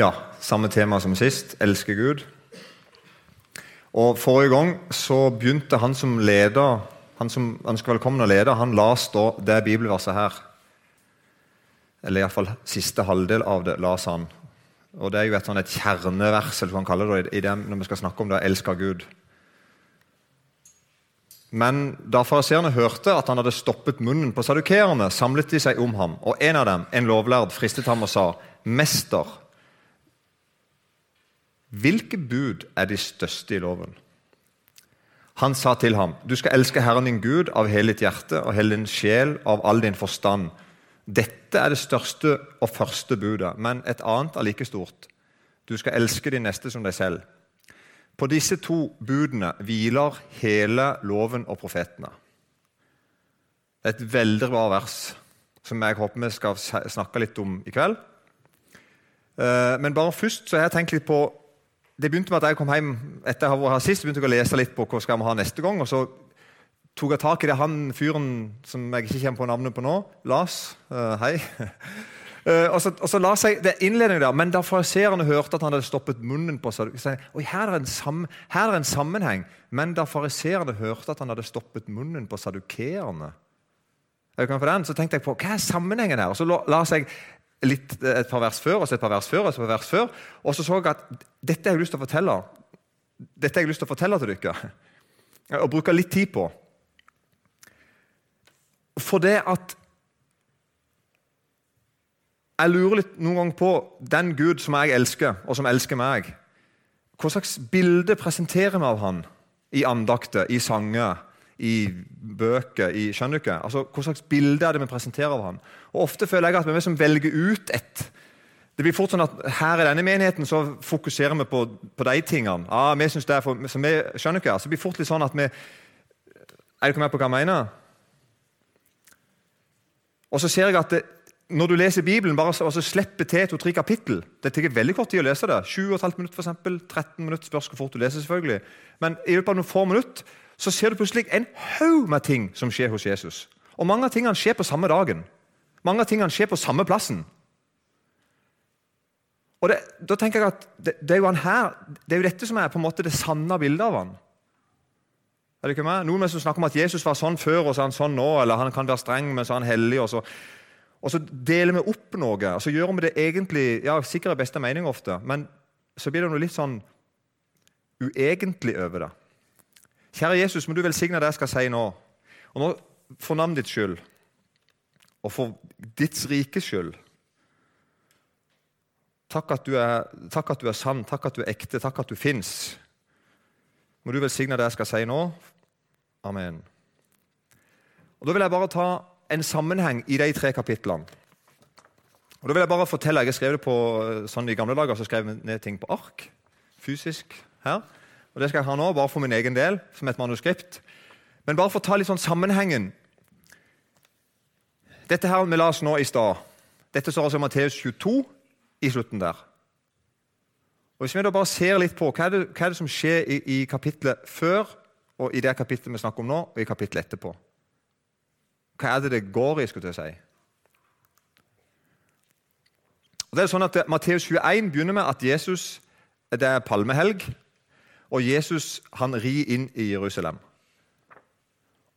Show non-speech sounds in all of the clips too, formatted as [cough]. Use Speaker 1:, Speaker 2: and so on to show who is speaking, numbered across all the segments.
Speaker 1: Ja, samme tema som sist. Elsker Gud. Og Forrige gang så begynte han som leder, han som ønsker velkommen å lede, han la stå det bibelverset her. Eller iallfall siste halvdel av det las han. Og Det er jo et, et kjernevers eller hva han kaller det, i det, når vi skal snakke om det, elsker Gud. Men da fariseerne hørte at han hadde stoppet munnen på sadukerene, samlet de seg om ham, og en av dem, en lovlærd, fristet ham og sa, 'Mester, hvilke bud er de største i loven?' Han sa til ham, 'Du skal elske Herren din Gud av hele ditt hjerte og hele din sjel av all din forstand.' Dette er det største og første budet, men et annet er like stort. Du skal elske de neste som deg selv. På disse to budene hviler hele loven og profetene. Det er et veldig bra vers som jeg håper vi skal snakke litt om i kveld. Eh, men bare først så har jeg tenkt litt på Det begynte med at jeg kom hjem etter jeg har vært her sist, begynte jeg å lese litt på hva skal vi ha neste gang. og så tok jeg tak i det han fyren som jeg ikke kommer på navnet på nå, Lars. Uh, hei. Uh, [laughs] og, så, og så la seg det innledningen der, Men da fariseerne hørte at han hadde stoppet munnen på seg, så Oi, her er, sam, her er en sammenheng. Men da fariseerne hørte at han hadde stoppet munnen på sadukeerne, så tenkte jeg på hva er sammenhengen her. Og Så la, la seg litt, et par vers før og så et par vers før. Og så et par vers før, og så så jeg at dette har jeg lyst til å fortelle Dette har jeg lyst til å fortelle til dere. Og bruke litt tid på. For det at Jeg lurer litt noen ganger på den Gud som jeg elsker, og som elsker meg. Hva slags bilde presenterer vi av han i andakter, i sanger, i bøker? i, skjønner du ikke? Altså, Hva slags bilde er det vi presenterer av han? Og Ofte føler jeg at vi er vi som velger ut et. Det blir fort sånn at Her i denne menigheten så fokuserer vi på, på de tingene. Ah, vi synes det er for, så vi, skjønner ikke? Altså, det blir fort litt sånn at vi Er dere med på hva jeg mener? Og så ser jeg at det, når du leser Bibelen, bare så, så slipper til to-tre kapittel Det tar veldig kort tid å lese det. 7,5 minutter, eksempel, 13 minutter. Spørs hvor fort du leser, selvfølgelig. Men i løpet av noen få minutter så ser du plutselig en haug med ting som skjer hos Jesus. Og mange av tingene skjer på samme dagen. Mange av tingene skjer på samme plassen. Og det, da tenker jeg at det, det, er jo han her, det er jo dette som er på en måte det sanne bildet av han. Er det ikke meg? Noen som snakker om at Jesus var sånn før, og så er han sånn nå. Eller han kan være streng, men så er han hellig. og så... Og så deler vi opp noe, og så gjør vi det egentlig ja, sikkert i beste mening ofte, men så blir det noe litt sånn uegentlig over det. Kjære Jesus, må du velsigne det jeg skal si nå. Og nå for navnet ditt skyld, og for ditt rikes skyld. Takk at, er, takk at, du er, sann, takk at du er ekte, takk at du fins. Må du velsigne det jeg skal si nå. Amen. Og Da vil jeg bare ta en sammenheng i de tre kapitlene. Og da vil Jeg bare fortelle, jeg har skrevet det på, eh, sånn I gamle dager så skrev jeg ned ting på ark, fysisk her. Og Det skal jeg ha nå, bare for min egen del, som et manuskript. Men bare for å ta litt sånn sammenhengen. Dette her vi las nå i stad, dette står altså i Matteus 22 i slutten der. Og Hvis vi da bare ser litt på hva er det, hva er det som skjer i, i kapitlet før, og i det kapitlet vi snakker om nå, og i kapittelet etterpå hva er det det går i? skulle jeg si? Og det er sånn at Matteus 21 begynner med at Jesus, det er palmehelg, og Jesus han rir inn i Jerusalem.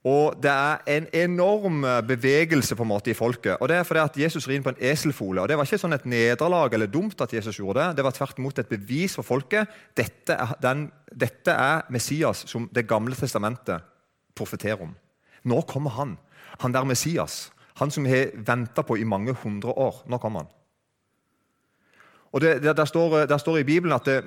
Speaker 1: Og Det er en enorm bevegelse på en måte i folket. og Det er fordi at Jesus rir inn på en eselfole. og Det var ikke sånn et nederlag eller dumt at Jesus gjorde det. Det var tvert imot et bevis for folket. Dette er, den, dette er Messias som Det gamle testamentet profeterer om. Nå kommer han. Han der Messias, han som har venta på i mange hundre år. Nå kommer han. Og det, det, der, står, der, står, i Bibelen, at det,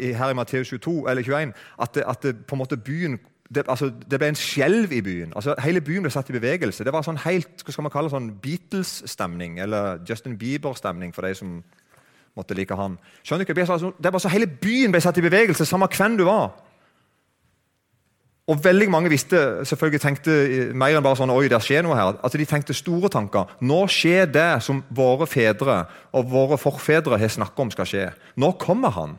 Speaker 1: i, her i Matteus 22, eller 21, at, det, at på en måte byen det, altså, det, ble en skjelv i byen. Altså, hele byen ble satt i bevegelse. Det var sånn helt, hva skal man kalle sånn Beatles-stemning, eller Justin Bieber-stemning for de som måtte like han. Skjønner ikke? Det var så Hele byen ble satt i bevegelse, samme hvem du var. Og veldig mange visste, selvfølgelig tenkte mer enn bare sånn, oi, det skjer noe her. Altså, De tenkte store tanker. Nå skjer det som våre fedre og våre forfedre har snakket om skal skje. Nå kommer han,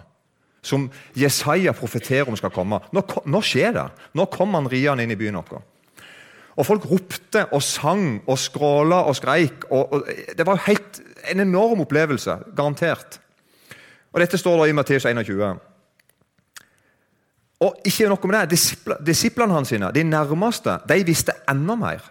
Speaker 1: som Jesaja profeterer om skal komme. Nå, nå skjer det. Nå kommer han riende inn i byen vår. Og Folk ropte og sang og skråla og skreik. Og, og det var helt en enorm opplevelse, garantert. Og Dette står da i Matteus 21. Og ikke nok med det, Disiplene hans, sine, de nærmeste, de visste enda mer.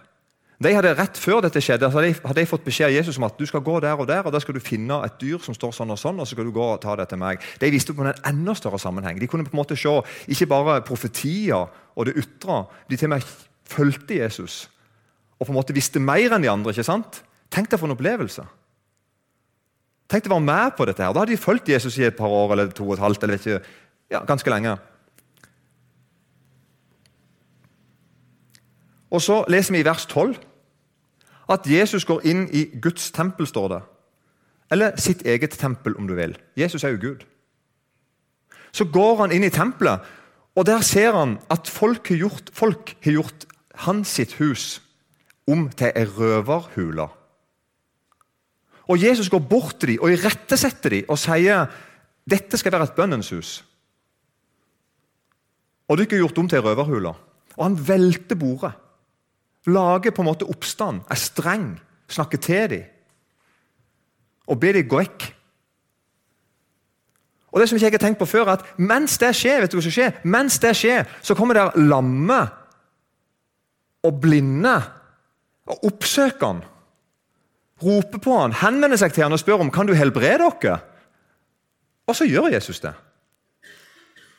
Speaker 1: De hadde Rett før dette skjedde, hadde de, hadde de fått beskjed av Jesus om at du skal gå der og der, og da skal du finne et dyr som står sånn og sånn, og så skal du gå og ta det til meg. De visste på en enda større sammenheng. De kunne på en måte se ikke bare profetier og det ytre, de til og med fulgte Jesus og på en måte visste mer enn de andre. ikke sant? Tenk deg for en opplevelse. Tenk deg å være med på dette. her. Da hadde de fulgt Jesus i et par år eller to og et halvt. eller ikke, ja, ganske lenge. Og Så leser vi i vers 12 at Jesus går inn i Guds tempel, står det. Eller sitt eget tempel, om du vil. Jesus er jo Gud. Så går han inn i tempelet, og der ser han at folk har gjort, folk har gjort hans sitt hus om til ei røverhule. Og Jesus går bort til dem og irettesetter dem og sier dette skal være et bønnens hus. Og det er gjort om til ei røverhule. Og han velter bordet. Lager på en måte oppstand, er streng, snakker til dem. Og ber dem gå vekk. Og det som jeg ikke har tenkt på før, er at Mens det skjer, vet du hva som skjer? Mens det skjer, så kommer der lamme og blinde og oppsøker han. Roper på han, henvender seg til han og spør om kan du helbrede dere. Og så gjør Jesus det.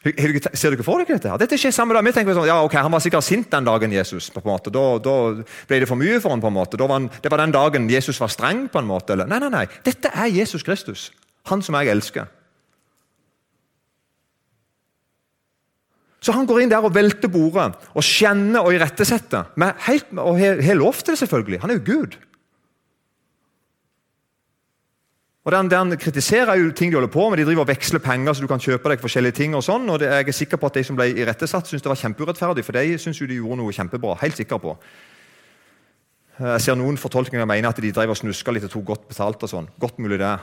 Speaker 1: Ser dere for dere dette? Dette skjer samme dag. Vi tenker sånn, ja, ok, Han var sikkert sint den dagen Jesus. på en måte. Da, da ble det for mye for han på en måte. Han, det var den dagen Jesus var streng. på en måte. Eller? Nei, nei, nei. Dette er Jesus Kristus. Han som jeg elsker. Så han går inn der og velter bordet og skjenner og irettesetter. Og har lov til det, selvfølgelig. Han er jo Gud. Og den, den kritiserer jo ting de holder på med. De driver og veksler penger så du kan kjøpe deg forskjellige ting. og sånn, og det, Jeg er sikker på at de som ble irettesatt, syntes det var kjempeurettferdig, for de syns de gjorde noe kjempebra. Helt sikker på. Jeg ser noen fortolkninger mener at de drev og snuska litt og tok godt betalt. og sånn. Godt mulig det.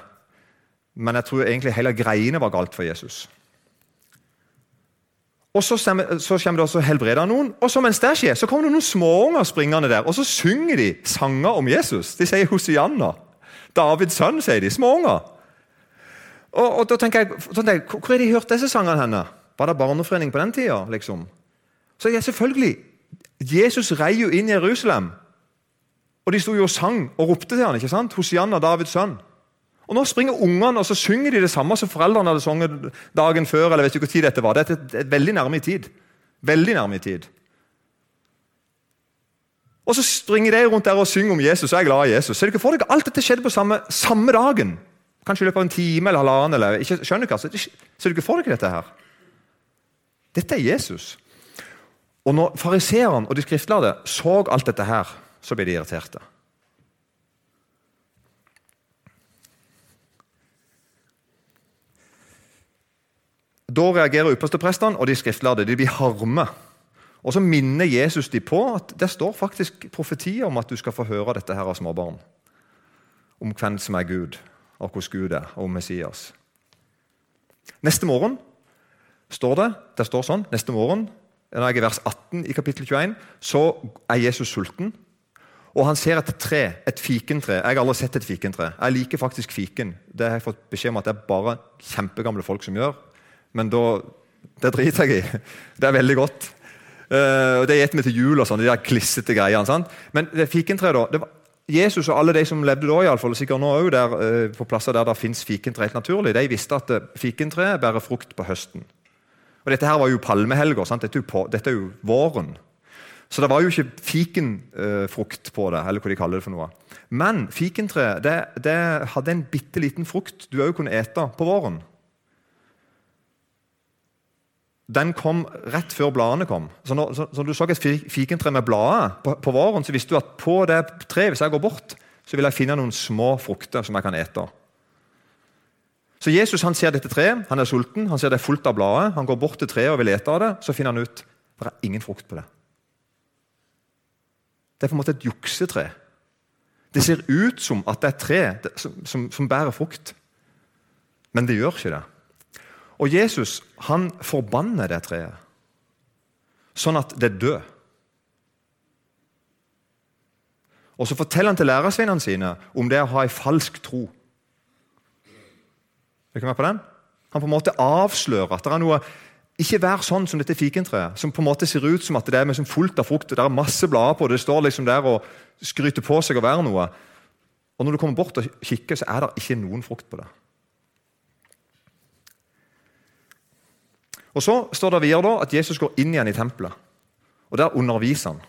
Speaker 1: Men jeg tror egentlig hele greiene var galt for Jesus. Og Så, stemmer, så kommer det også helbreder noen, og så mens det skjer, så kommer det noen småunger springende der, og så synger de sanger om Jesus. De sier Hosianna. Davids sønn, sier de. Småunger. Og, og da tenker jeg, jeg, Hvor har de hørt disse sangene henne? Var det barneforening på den tida? Liksom? Så ja, selvfølgelig. Jesus rei jo inn i Jerusalem. Og de sto jo og sang og ropte til han, ikke sant? Hosianna, Davids sønn. Og Nå springer ungene og så synger de det samme som foreldrene hadde sunget dagen før. eller vet ikke hvor tid dette var. Det er, veldig nærme i tid. Veldig nærme i tid. Og Så springer de rundt der og synger om Jesus, og er glad i Jesus. Ser dere for dere Alt dette skjedde på samme, samme dagen. Kanskje i løpet av en time eller halvannen. eller ikke, skjønner dere, altså. Ser dere for dere dette her? Dette er Jesus. Og når fariseerne og de skriftlærde så alt dette her, så ble de irriterte. Da reagerer yppersteprestene og de skriftlærde. De blir harme. Og så minner Jesus de på at det står faktisk profetier om at du skal få høre dette her av småbarn. Om hvem som er Gud, og hvordan Gud er, og om Messias. Neste morgen står det det står sånn, neste morgen, når jeg er vers 18 i kapittel 21, så er Jesus sulten. Og han ser et tre, et fikentre. Jeg har aldri sett et fikentre. Jeg liker faktisk fiken. Det har jeg fått beskjed om at det er bare kjempegamle folk som gjør. Men da, det driter jeg i. [laughs] Det er veldig godt. Uh, og Det gjetter vi til jul, og sånn, de der klissete greiene. Sant? Men det fikentre, da det var Jesus og alle de som levde da, i alle fall, sikkert nå òg, uh, på plasser der det fins fikentre helt naturlig, de visste at uh, fikentreet bærer frukt på høsten. Og Dette her var jo palmehelger. Dette, dette, er jo våren. Så det var jo ikke fikenfrukt på det. eller hva de kaller det for noe. Men fikentreet det, det hadde en bitte liten frukt du òg kunne ete på våren den kom rett før bladene kom. Så når, så, så du så et fikentre med blader på, på, våren, så visste du at på det treet, hvis jeg går bort, så vil jeg finne noen små frukter som jeg kan ete. Så Jesus han ser dette treet, han er sulten, han ser det er fullt av blader. Han går bort til treet og vil ete av det. Så finner han ut det er ingen frukt på det. Det er på en måte et juksetre. Det ser ut som at det er et tre som, som, som bærer frukt, men det gjør ikke det. Og Jesus han forbanner det treet, sånn at det dør. Og så forteller han til lærersveinene sine om det å ha en falsk tro. Er dere med på den? Han på en måte avslører at det er noe Ikke vær sånn som dette fikentreet, som på en måte ser ut som at det er liksom fullt av frukt. og Det er masse blader på det står liksom der og skryter på seg å være noe. Og når du kommer bort og kikker, så er det ikke noen frukt på det. Og Så står det videre da at Jesus går inn igjen i tempelet. og Der underviser han.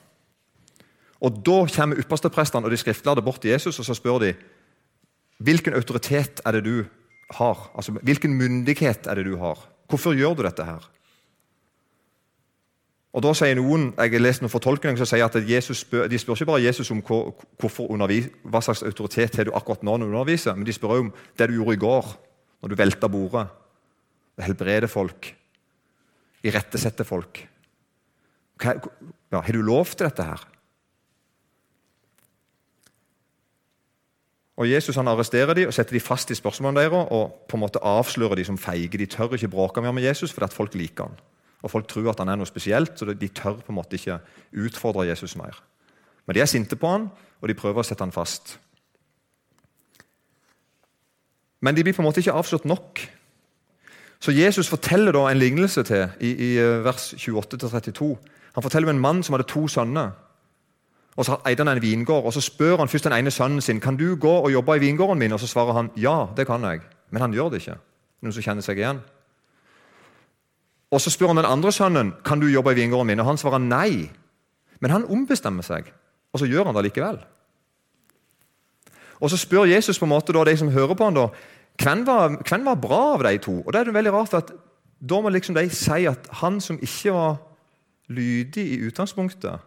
Speaker 1: Og Da kommer yppersteprestene og de skriftlærde bort til Jesus og så spør de, hvilken autoritet er det du har. Altså, Hvilken myndighet er det du har? Hvorfor gjør du dette her? Og da sier noen, jeg har lest noen fortolkninger som sier at spør, De spør ikke bare Jesus om hvor, hva slags autoritet har du akkurat nå når du underviser, men de spør om det du gjorde i går, når du velta bordet, helbrede folk, irettesetter folk. Hva, ja, har du lov til dette her? Og Jesus han arresterer dem og setter dem fast i spørsmålene deres og på en måte avslører dem som feige. De tør ikke bråke mer med Jesus fordi at folk liker han. Og Folk tror at han er noe spesielt, så de tør på en måte ikke utfordre Jesus mer. Men de er sinte på han, og de prøver å sette han fast. Men de blir på en måte ikke avslørt nok. Så Jesus forteller da en lignelse til i, i eh, vers 28-32. Han forteller om en mann som hadde to sønner. Og så eide han en vingård, og så spør han først den ene sønnen sin kan du gå og jobbe i vingården min. Og så svarer han ja, det kan jeg. Men han gjør det ikke. Noen som kjenner seg igjen? Og Så spør han den andre sønnen kan du jobbe i vingården min, og han svarer nei. Men han ombestemmer seg, og så gjør han det likevel. Og Så spør Jesus på en måte da, de som hører på han da, hvem var, hvem var bra av de to. Og det er det veldig rart, at Da må liksom de si at han som ikke var lydig i utgangspunktet,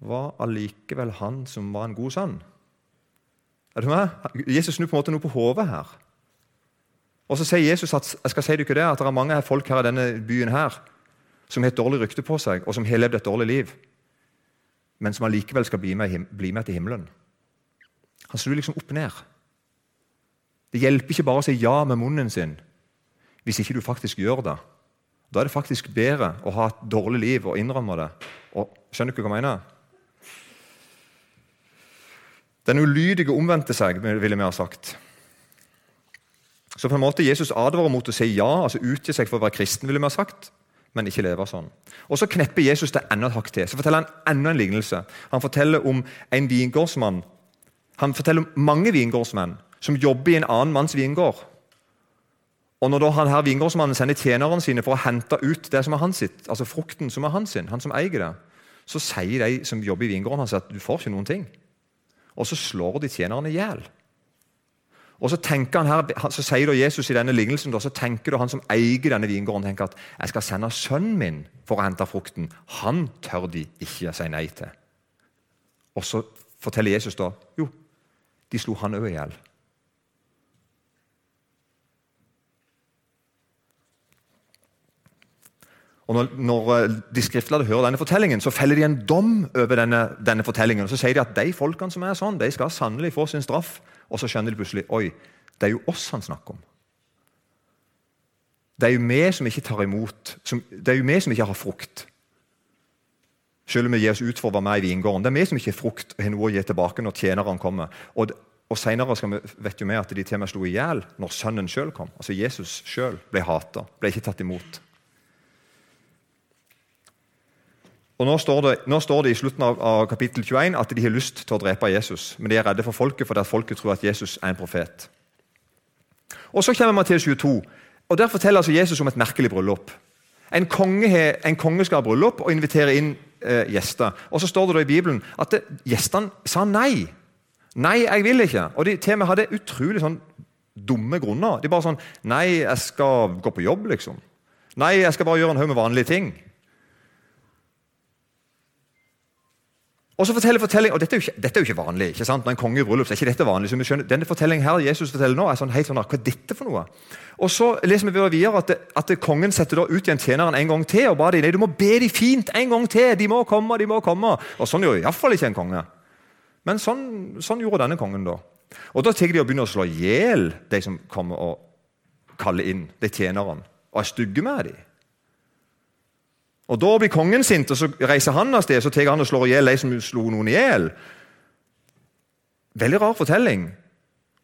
Speaker 1: var allikevel han som var en god sønn. Er du med? Jesus snur på en måte noe på hodet her. Og Så sier Jesus at jeg skal si dere det, at det er mange folk her i denne byen her, som har et dårlig rykte på seg, og som har levd et dårlig liv, men som allikevel skal bli med, bli med til himmelen. Han snur liksom opp ned. Det hjelper ikke bare å si ja med munnen sin hvis ikke du faktisk gjør det. Da er det faktisk bedre å ha et dårlig liv og innrømme det. Og, skjønner du hva jeg mener? Den ulydige omvendte seg, ville vi ha sagt. Så på en måte Jesus advarer mot å si ja, altså utgi seg for å være kristen, ville vi ha sagt, men ikke leve sånn. Og Så knepper Jesus det enda et hakk til. Så forteller han enda en lignelse. Han forteller om en vingårdsmann. Han forteller om mange vingårdsmenn som jobber i en annen manns vingård. Og Når da han her vingårdsmannen sender tjenerne sine for å hente ut det som er hans sitt, altså frukten som er hans sin, han som eier det, så sier de som jobber i vingården hans at du får ikke noen ting. Og så slår de tjenerne i hjel. Og så, han her, så sier da Jesus i denne lignelsen så tenker han som eier denne vingården, tenker at jeg skal sende sønnen min for å hente frukten. Han tør de ikke si nei til. Og så forteller Jesus da jo, de slo han òg i hjel. Og Når, når eh, de skriftlærde hører denne fortellingen, så feller de en dom over denne, denne, fortellingen. og Så sier de at de folkene som er sånn, de skal sannelig få sin straff. Og så skjønner de plutselig oi, det er jo oss han snakker om. Det er jo vi som ikke tar imot, som, det er jo vi som ikke har frukt. Selv om vi gir oss ut for å være med i vingården. Det er vi som ikke har frukt og har noe å gi tilbake når tjeneren kommer. Og, og Senere vet jo vi at de til og med slo i hjel når sønnen sjøl kom. Altså Jesus sjøl ble hata, ble ikke tatt imot. Og nå står, det, nå står, det, i slutten av, av, kapittel 21 at de har lyst til å drepe Jesus, men de er redde for folket fordi folket tror at Jesus er en profet. Og Så kommer Matteus 22, og der forteller altså Jesus om et merkelig bryllup. En konge, en konge skal ha bryllup og invitere inn eh, gjester. Og Så står det da i Bibelen at det, gjestene sa nei. Nei, jeg vil ikke. Og de til og med hadde utrolig sånn dumme grunner. De bare sånn Nei, jeg skal gå på jobb, liksom. Nei, jeg skal bare gjøre en haug med vanlige ting. Og så forteller fortellingen, og dette er, jo ikke, dette er jo ikke vanlig. ikke sant? Når en konge i bryllup, så er ikke dette vanlig. så vi skjønner, Denne fortellingen her Jesus forteller nå, er sånn helt sånn, hva er dette for noe? Og Så leser vi videre at, det, at kongen setter da ut igjen tjeneren en gang til. og ba de, nei, Du må be de fint en gang til! De må komme, de må komme! Og Sånn gjør iallfall ikke en konge. Men sånn, sånn, gjorde denne kongen da. Og Da tar de og begynner å slå i hjel de som kommer og kaller inn, de tjenerne, og er stygge med dem. Og Da blir kongen sint, og så reiser han av sted så tar han og slår i hjel de som slo noen i hjel. Veldig rar fortelling.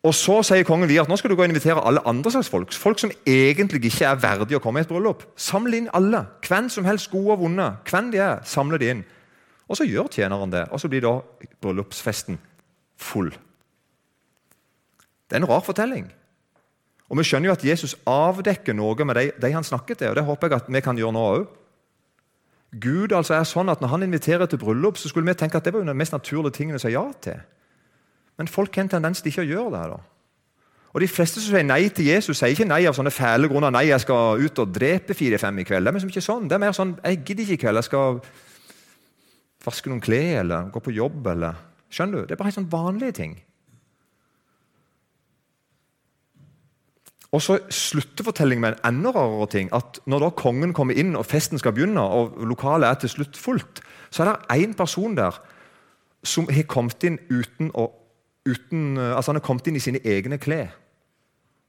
Speaker 1: Og så sier kongen videre at nå skal du gå og invitere alle andre slags folk. Folk som egentlig ikke er verdige å komme i et bryllup. Samle inn alle. Hvem som helst, gode og vonde. Hvem de er, samle de inn. Og så gjør tjeneren det, og så blir da bryllupsfesten full. Det er en rar fortelling. Og Vi skjønner jo at Jesus avdekker noe med de, de han snakket til. og Det håper jeg at vi kan gjøre nå òg. Gud altså er sånn at Når han inviterer til bryllup, så skulle vi tenke at det var jo den mest naturlige tingen å si ja til. Men folk har en tendens til ikke å gjøre det. da. Og De fleste som sier nei til Jesus, sier ikke nei av sånne fæle grunner. Nei, jeg skal ut og drepe fire-fem i kveld. Det er liksom ikke sånn. Det er mer sånn jeg gidder ikke i kveld. Jeg skal vaske noen klær eller gå på jobb. eller... Skjønner du? Det er bare helt sånn vanlige ting. Og så slutter fortellingen med en enda rarere ting. at Når da kongen kommer inn og festen skal begynne, og lokalet er til slutt fullt, så er det én person der som har kommet inn uten å uten, altså Han har kommet inn i sine egne klær.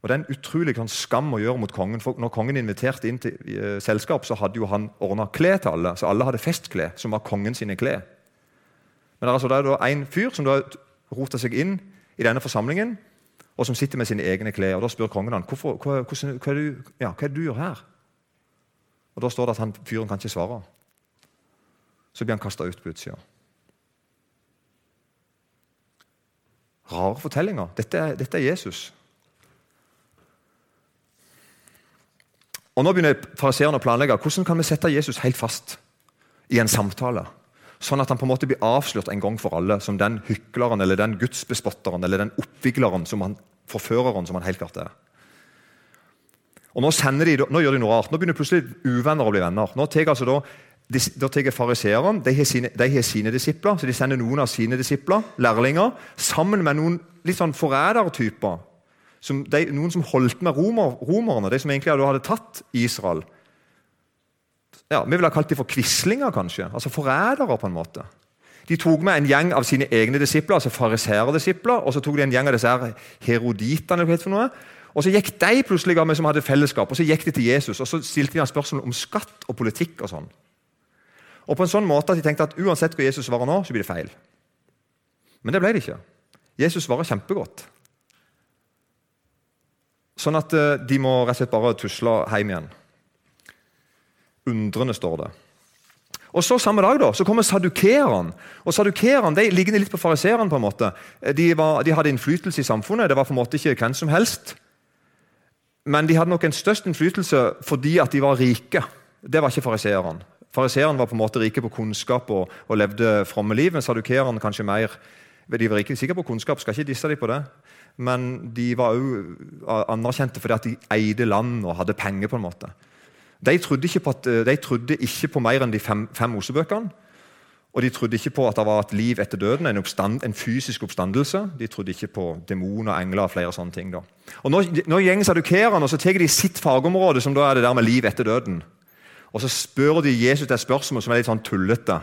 Speaker 1: Og Det er en utrolig sånn skam å gjøre mot kongen. for Når kongen inviterte inn til uh, selskap, så hadde jo han ordna klær til alle. Så alle hadde festklær, som var kongen sine klær. Men altså det er da en fyr som da rota seg inn i denne forsamlingen og som sitter med sine egne klær. Og Da spør kongen han, Hvorfor, hva, hvordan, hva, er du, ja, hva er det du gjør her. Og Da står det at han, fyren kan ikke svare. Så blir han kasta ut på utsida. Rare fortellinger. Dette er, dette er, Jesus. Og Nå begynner fariseerne å planlegge hvordan kan vi sette Jesus helt fast i en samtale. Sånn at han på en måte blir avslørt en gang for alle som den hykleren eller den gudsbespotteren eller den oppvigleren, som han, forføreren som han helt klart er. Og Nå, de, nå gjør de noe rart. Nå begynner plutselig uvenner å bli venner. Nå tar altså da, da Fariseerne de, de har sine disipler, så de sender noen av sine disipler, lærlinger, sammen med noen litt sånn forrædertyper. Noen som holdt med romer, romerne, de som egentlig hadde tatt Israel ja, Vi ville ha kalt dem for quislinger, kanskje. Altså forrædere, på en måte. De tok med en gjeng av sine egne disipler, altså fariseerdisipler, og så tok de en gjeng av disse her heroditene. Og så gikk de plutselig av med som hadde fellesskap, og så gikk de til Jesus og så stilte de ham spørsmål om skatt og politikk. Og sånn. Og på en sånn måte at de tenkte at uansett hva Jesus svarer nå, så blir det feil. Men det ble det ikke. Jesus svarer kjempegodt. Sånn at eh, de må rett og slett bare tusle hjem igjen. Undrende står det. Og så Samme dag da, så kommer sadukerene. Og Sadukerene de ligner litt på fariseerne. på en måte. De, var, de, hadde innflytelse i samfunnet. Det var på en måte ikke hvem som helst. Men de hadde nok en størst innflytelse fordi at de var rike. Det var ikke fariseerne. Fariseerne var på en måte rike på kunnskap og, og levde fromme liv. Men sadukerene kanskje mer De var ikke sikre på kunnskap, skal ikke disse dem på det. Men de var òg anerkjente fordi at de eide land og hadde penger. på en måte. De trodde ikke på, at, eh, de trodde ikke på mer enn de fem, fem Mosebøkene. Og de trodde ikke på at det var et liv etter døden, en, oppstand, en fysisk oppstandelse. De trodde ikke på demoner, engler og flere sånne ting. Da. Og Nå, nå går sadukerene og så tar de sitt fagområde, som da er det der med liv etter døden. Og Så spør de Jesus et spørsmål som er litt sånn tullete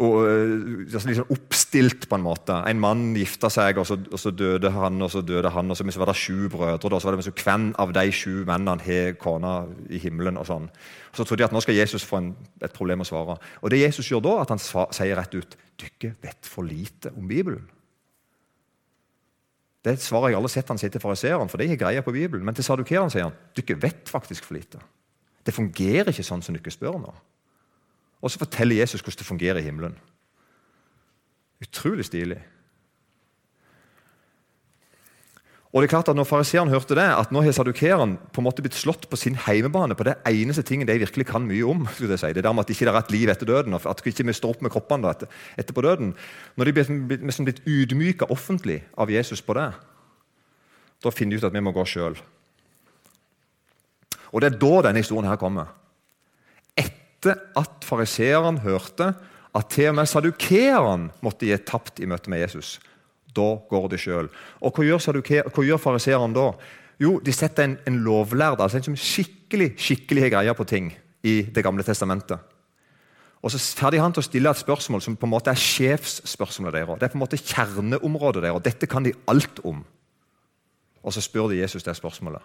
Speaker 1: og, altså litt sånn oppstilt, på en måte. En mann gifta seg, og så, og så, døde han, og så døde han, og så var det sju brødre. og så var det så Hvem av de sju mennene har kona i himmelen? og sånn. Og Så trodde de at nå skal Jesus få en, et problem å svare. Og det Jesus gjør da, at han svar, sier rett ut Dere vet for lite om Bibelen. Det svaret jeg aldri sett han sier til fariseeren, for de har greie på Bibelen. Men til sadukerene sier han dere vet faktisk for lite. Det fungerer ikke sånn som dere spør nå. Og så forteller Jesus hvordan det fungerer i himmelen. Utrolig stilig. Og det er klart at Når fariseeren hørte det, at nå har sadukeren på en måte blitt slått på sin heimebane på det eneste tingen de virkelig kan mye om, skulle jeg si, det der med at ikke er et liv etter døden, at ikke står opp med kroppene etter, etterpå døden Når de blir liksom blitt ydmyka offentlig av Jesus på det, da finner de ut at vi må gå sjøl. Og det er da denne historien her kommer etter at fariseeren hørte at til og med sadukeeren måtte gi tapt i møte med Jesus. Da går de sjøl. Og hva gjør, gjør fariseeren da? Jo, de setter en, en lovlærd, altså en som skikkelig skikkelig har greie på ting i Det gamle testamentet. Og så ferdig han til å stille et spørsmål som på en måte er sjefsspørsmålet deres. Det er på en måte kjerneområdet deres. Dette kan de alt om. Og så spør de Jesus det spørsmålet.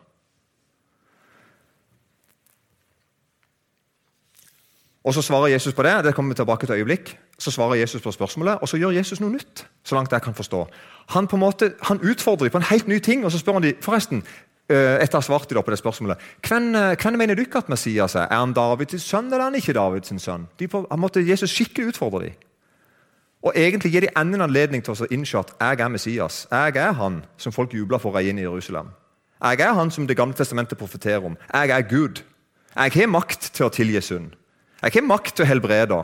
Speaker 1: Og Så svarer Jesus på det. det kommer vi tilbake til øyeblikk. Så svarer Jesus på spørsmålet, og så gjør Jesus noe nytt. så langt jeg kan forstå. Han på en måte, han utfordrer dem på en helt ny ting, og så spør han dem forresten, eh, etter å ha svart på det spørsmålet, hvem, eh, hvem mener dere at Messias er? Er han Davids sønn, eller er han ikke Davids sønn? De på, han måtte Jesus skikkelig utfordre dem. Og egentlig gir de enda en anledning til å innse at jeg er Messias. Jeg er han som folk jubler for å reie inn i Jerusalem. Jeg er han som Det gamle testamentet profeterer om. Jeg er Gud. Jeg har makt til å tilgi synd. Jeg har makt til å helbrede.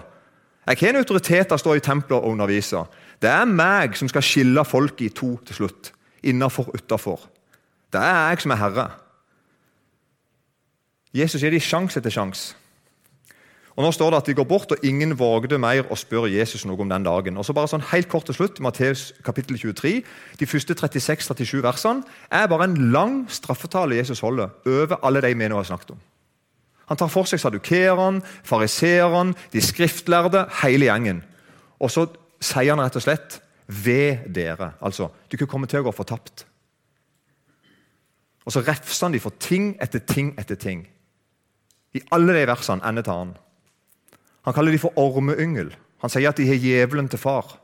Speaker 1: Jeg har en autoritet til å stå i tempelet og undervise. Det er meg som skal skille folk i to til slutt. Innafor utafor. Det er jeg som er herre. Jesus gir dem sjanse etter sjanse. Og Nå står det at de går bort, og ingen vågde mer å spørre Jesus noe om den dagen. Og så bare sånn helt kort til slutt, Matteus kapittel 23, De første 36-37 versene er bare en lang straffetale Jesus holder over alle de vi nå har snakket om. Han tar for seg sadukerene, fariseeren, de skriftlærde, hele gjengen. Og så sier han rett og slett ved dere. Altså, du kan komme til å gå fortapt. Og så refser han de for ting etter ting etter ting. I alle de versene, ender han. Han kaller de for ormeyngel. Han sier at de har djevelen til far.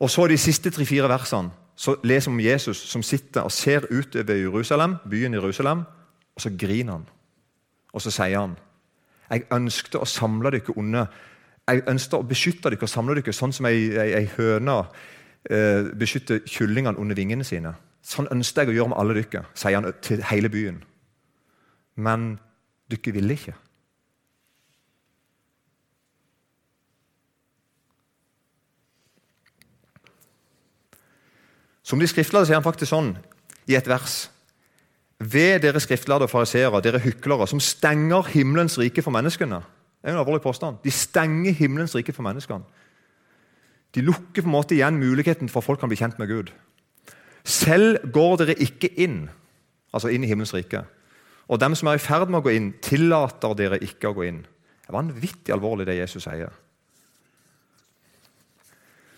Speaker 1: Og så De siste tre-fire versene så leser vi om Jesus som sitter og ser utover Jerusalem, byen Jerusalem, og så griner han. Og så sier han jeg ønskte å samle dere under jeg ønsket å beskytte dere og samle dere sånn som ei, ei, ei høne eh, beskytter kyllingene under vingene sine. Sånn ønsket jeg å gjøre med alle dere, sier han til hele byen. Men dere ville ikke. Som de skriftlærde sier han faktisk sånn i et vers. Ved dere skriftlærde og fariseere, dere hyklere, som stenger himmelens rike for menneskene. Det er en alvorlig påstand. De stenger himmelens rike for menneskene. De lukker på en måte igjen muligheten for at folk kan bli kjent med Gud. Selv går dere ikke inn, altså inn i himmelens rike. Og dem som er i ferd med å gå inn, tillater dere ikke å gå inn. Det er vanvittig alvorlig, det Jesus sier.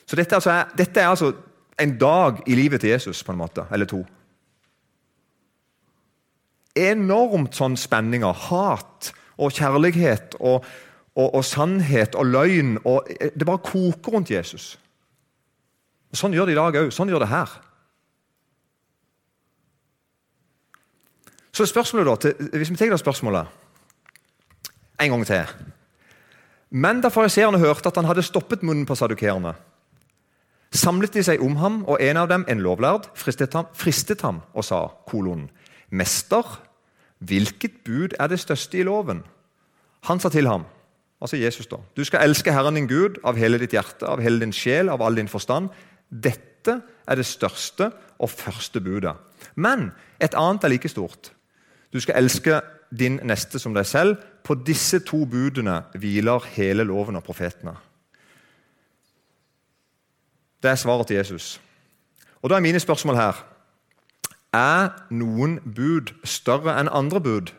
Speaker 1: Så dette, altså er, dette er altså en dag i livet til Jesus, på en måte, eller to. Enormt sånn spenninger, hat og kjærlighet og, og, og sannhet og løgn. Og det bare koker rundt Jesus. Og Sånn gjør det i dag òg. Sånn gjør det her. Så spørsmålet da, til, Hvis vi tar det spørsmålet en gang til Men da fariseerne hørte at han hadde stoppet munnen på sadukerene, samlet de seg om ham, og en av dem, en lovlærd, fristet ham, fristet ham og sa, kolon, Mester, hvilket bud er det største i loven? Han sa til ham, altså Jesus da, du skal elske Herren din Gud av hele ditt hjerte, av hele din sjel, av all din forstand. Dette er det største og første budet. Men et annet er like stort. Du skal elske din neste som deg selv. På disse to budene hviler hele loven og profetene. Det er svaret til Jesus. Og Da er mine spørsmål her Er noen bud større enn andre bud?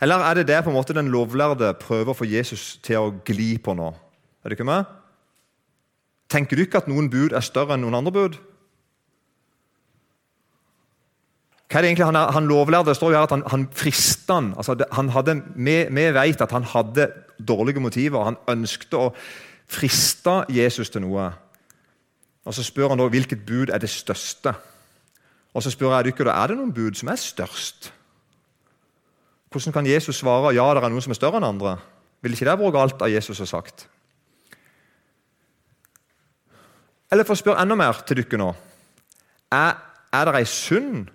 Speaker 1: Eller er det det på en måte den lovlærde prøver å få Jesus til å gli på nå? Er det ikke med? Tenker du ikke at noen bud er større enn noen andre bud? Hva er det egentlig han, han lovlærde? Står jo her at han, han frista han. Altså, han hadde, vi, vi, vet at han hadde dårlige motiver. Han ønsket å friste Jesus til noe. Og Så spør han da hvilket bud er det største. Og Så spør jeg dere da, er det noen bud som er størst. Hvordan kan Jesus svare ja, det er noen som er større enn andre? Vil ikke det vært galt av Jesus har sagt? Eller for å spørre enda mer til dere nå Er, er det ei synd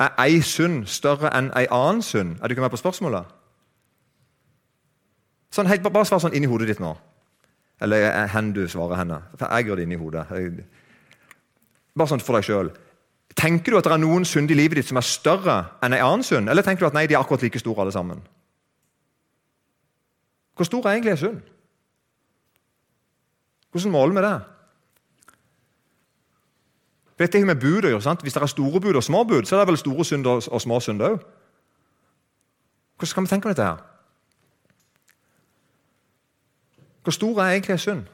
Speaker 1: er ei synd større enn ei annen synd? Er ikke med på spørsmålet? Sånn, helt, bare svar sånn inni hodet ditt nå. Eller hen du svarer henne. Jeg gjør det inni hodet. Bare sånn for deg sjøl. Tenker du at det er noen synd i livet ditt som er større enn en annen synd? Eller tenker du at nei, de er akkurat like store alle sammen? Hvor stor er egentlig en synd? Hvordan måler vi det? Vet jeg med bud sant? Hvis det er store bud og små bud, så er det vel store synder og små synder òg. Hvordan skal vi tenke om dette? her? Hvor stor er egentlig en synd?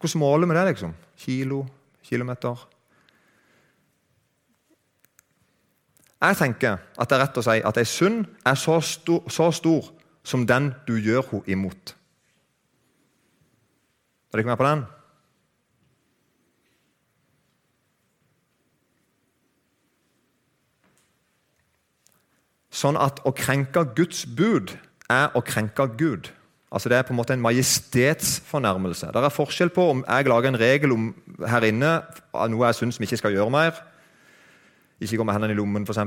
Speaker 1: Hvordan måler vi det? liksom? Kilo? Kilometer? Jeg tenker at det er rett å si at ei synd er så stor, så stor som den du gjør henne imot. Er dere med på den? Sånn at å krenke Guds bud er å krenke Gud. Altså Det er på en måte en majestetsfornærmelse. Det er forskjell på om jeg lager en regel om her inne av noe jeg syns vi ikke skal gjøre mer. Ikke gå med hendene i lommen, f.eks.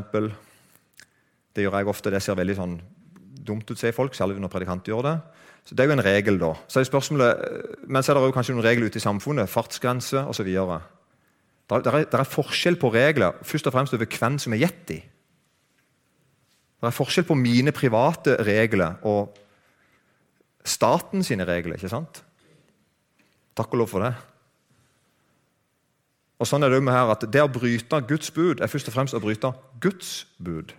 Speaker 1: Det gjør jeg ofte. Det ser veldig sånn dumt ut, sier folk, særlig når predikanter gjør det. Så Det er jo en regel, da. Så er spørsmålet, Men så er det jo kanskje noen regler ute i samfunnet. Fartsgrense osv. Det, er, der er forskjell på regler, først og fremst over hvem som er gitt i. Det er forskjell på mine private regler og staten sine regler. ikke sant? Takk og lov for det. Og sånn er Det med her at det å bryte Guds bud er først og fremst å bryte Guds bud.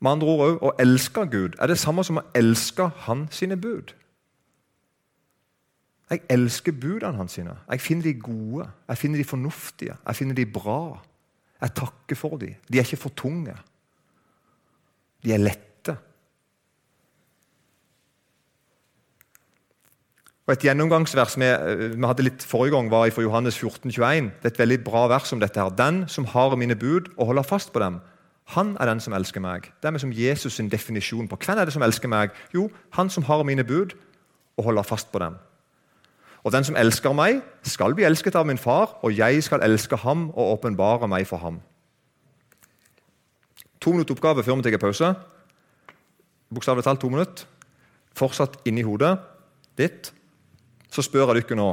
Speaker 1: Med andre ord òg å elske Gud er det samme som å elske Han sine bud. Jeg elsker budene hans. sine. Jeg finner de gode, jeg finner de fornuftige, jeg finner de bra. Jeg takker for dem. De er ikke for tunge. De er lette. Og Et gjennomgangsvers vi, vi hadde litt forrige gang var fra Johannes 14, 21. Det er et veldig bra vers om dette. her. Den som har mine bud og holder fast på dem, han er den som elsker meg. Det er som Jesus' sin definisjon på hvem er det som elsker meg. Jo, han som har mine bud og holder fast på dem. Og den som elsker meg, skal bli elsket av min far, og jeg skal elske ham og åpenbare meg for ham. To minutter oppgave før vi tar pause. Bokstavelig talt to minutter. Fortsatt inni hodet ditt. Så spør jeg dere nå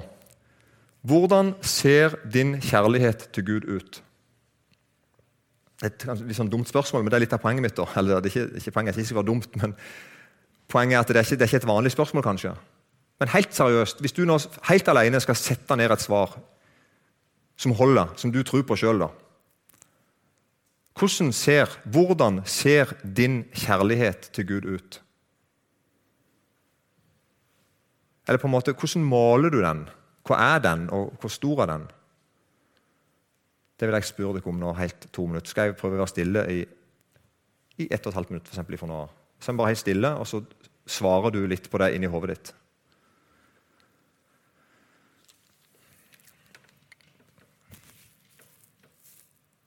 Speaker 1: Hvordan ser din kjærlighet til Gud ut? Et litt sånn dumt spørsmål, men det er litt av poenget mitt. da. Eller, det er ikke, ikke poenget ikke så dumt, men Poenget er at det er, ikke, det er ikke et vanlig spørsmål, kanskje. Men helt seriøst, hvis du nå helt alene skal sette ned et svar som holder, som du tror på sjøl, hvordan ser, hvordan ser din kjærlighet til Gud ut? Eller på en måte, Hvordan måler du den? Hva er den, og hvor stor er den? Det vil jeg spørre dere om nå, helt to minutter. Skal jeg prøve å være stille i, i ett og et halvt minutt? For eksempel, for nå. Så er bare helt stille, og så svarer du litt på det inni hodet ditt.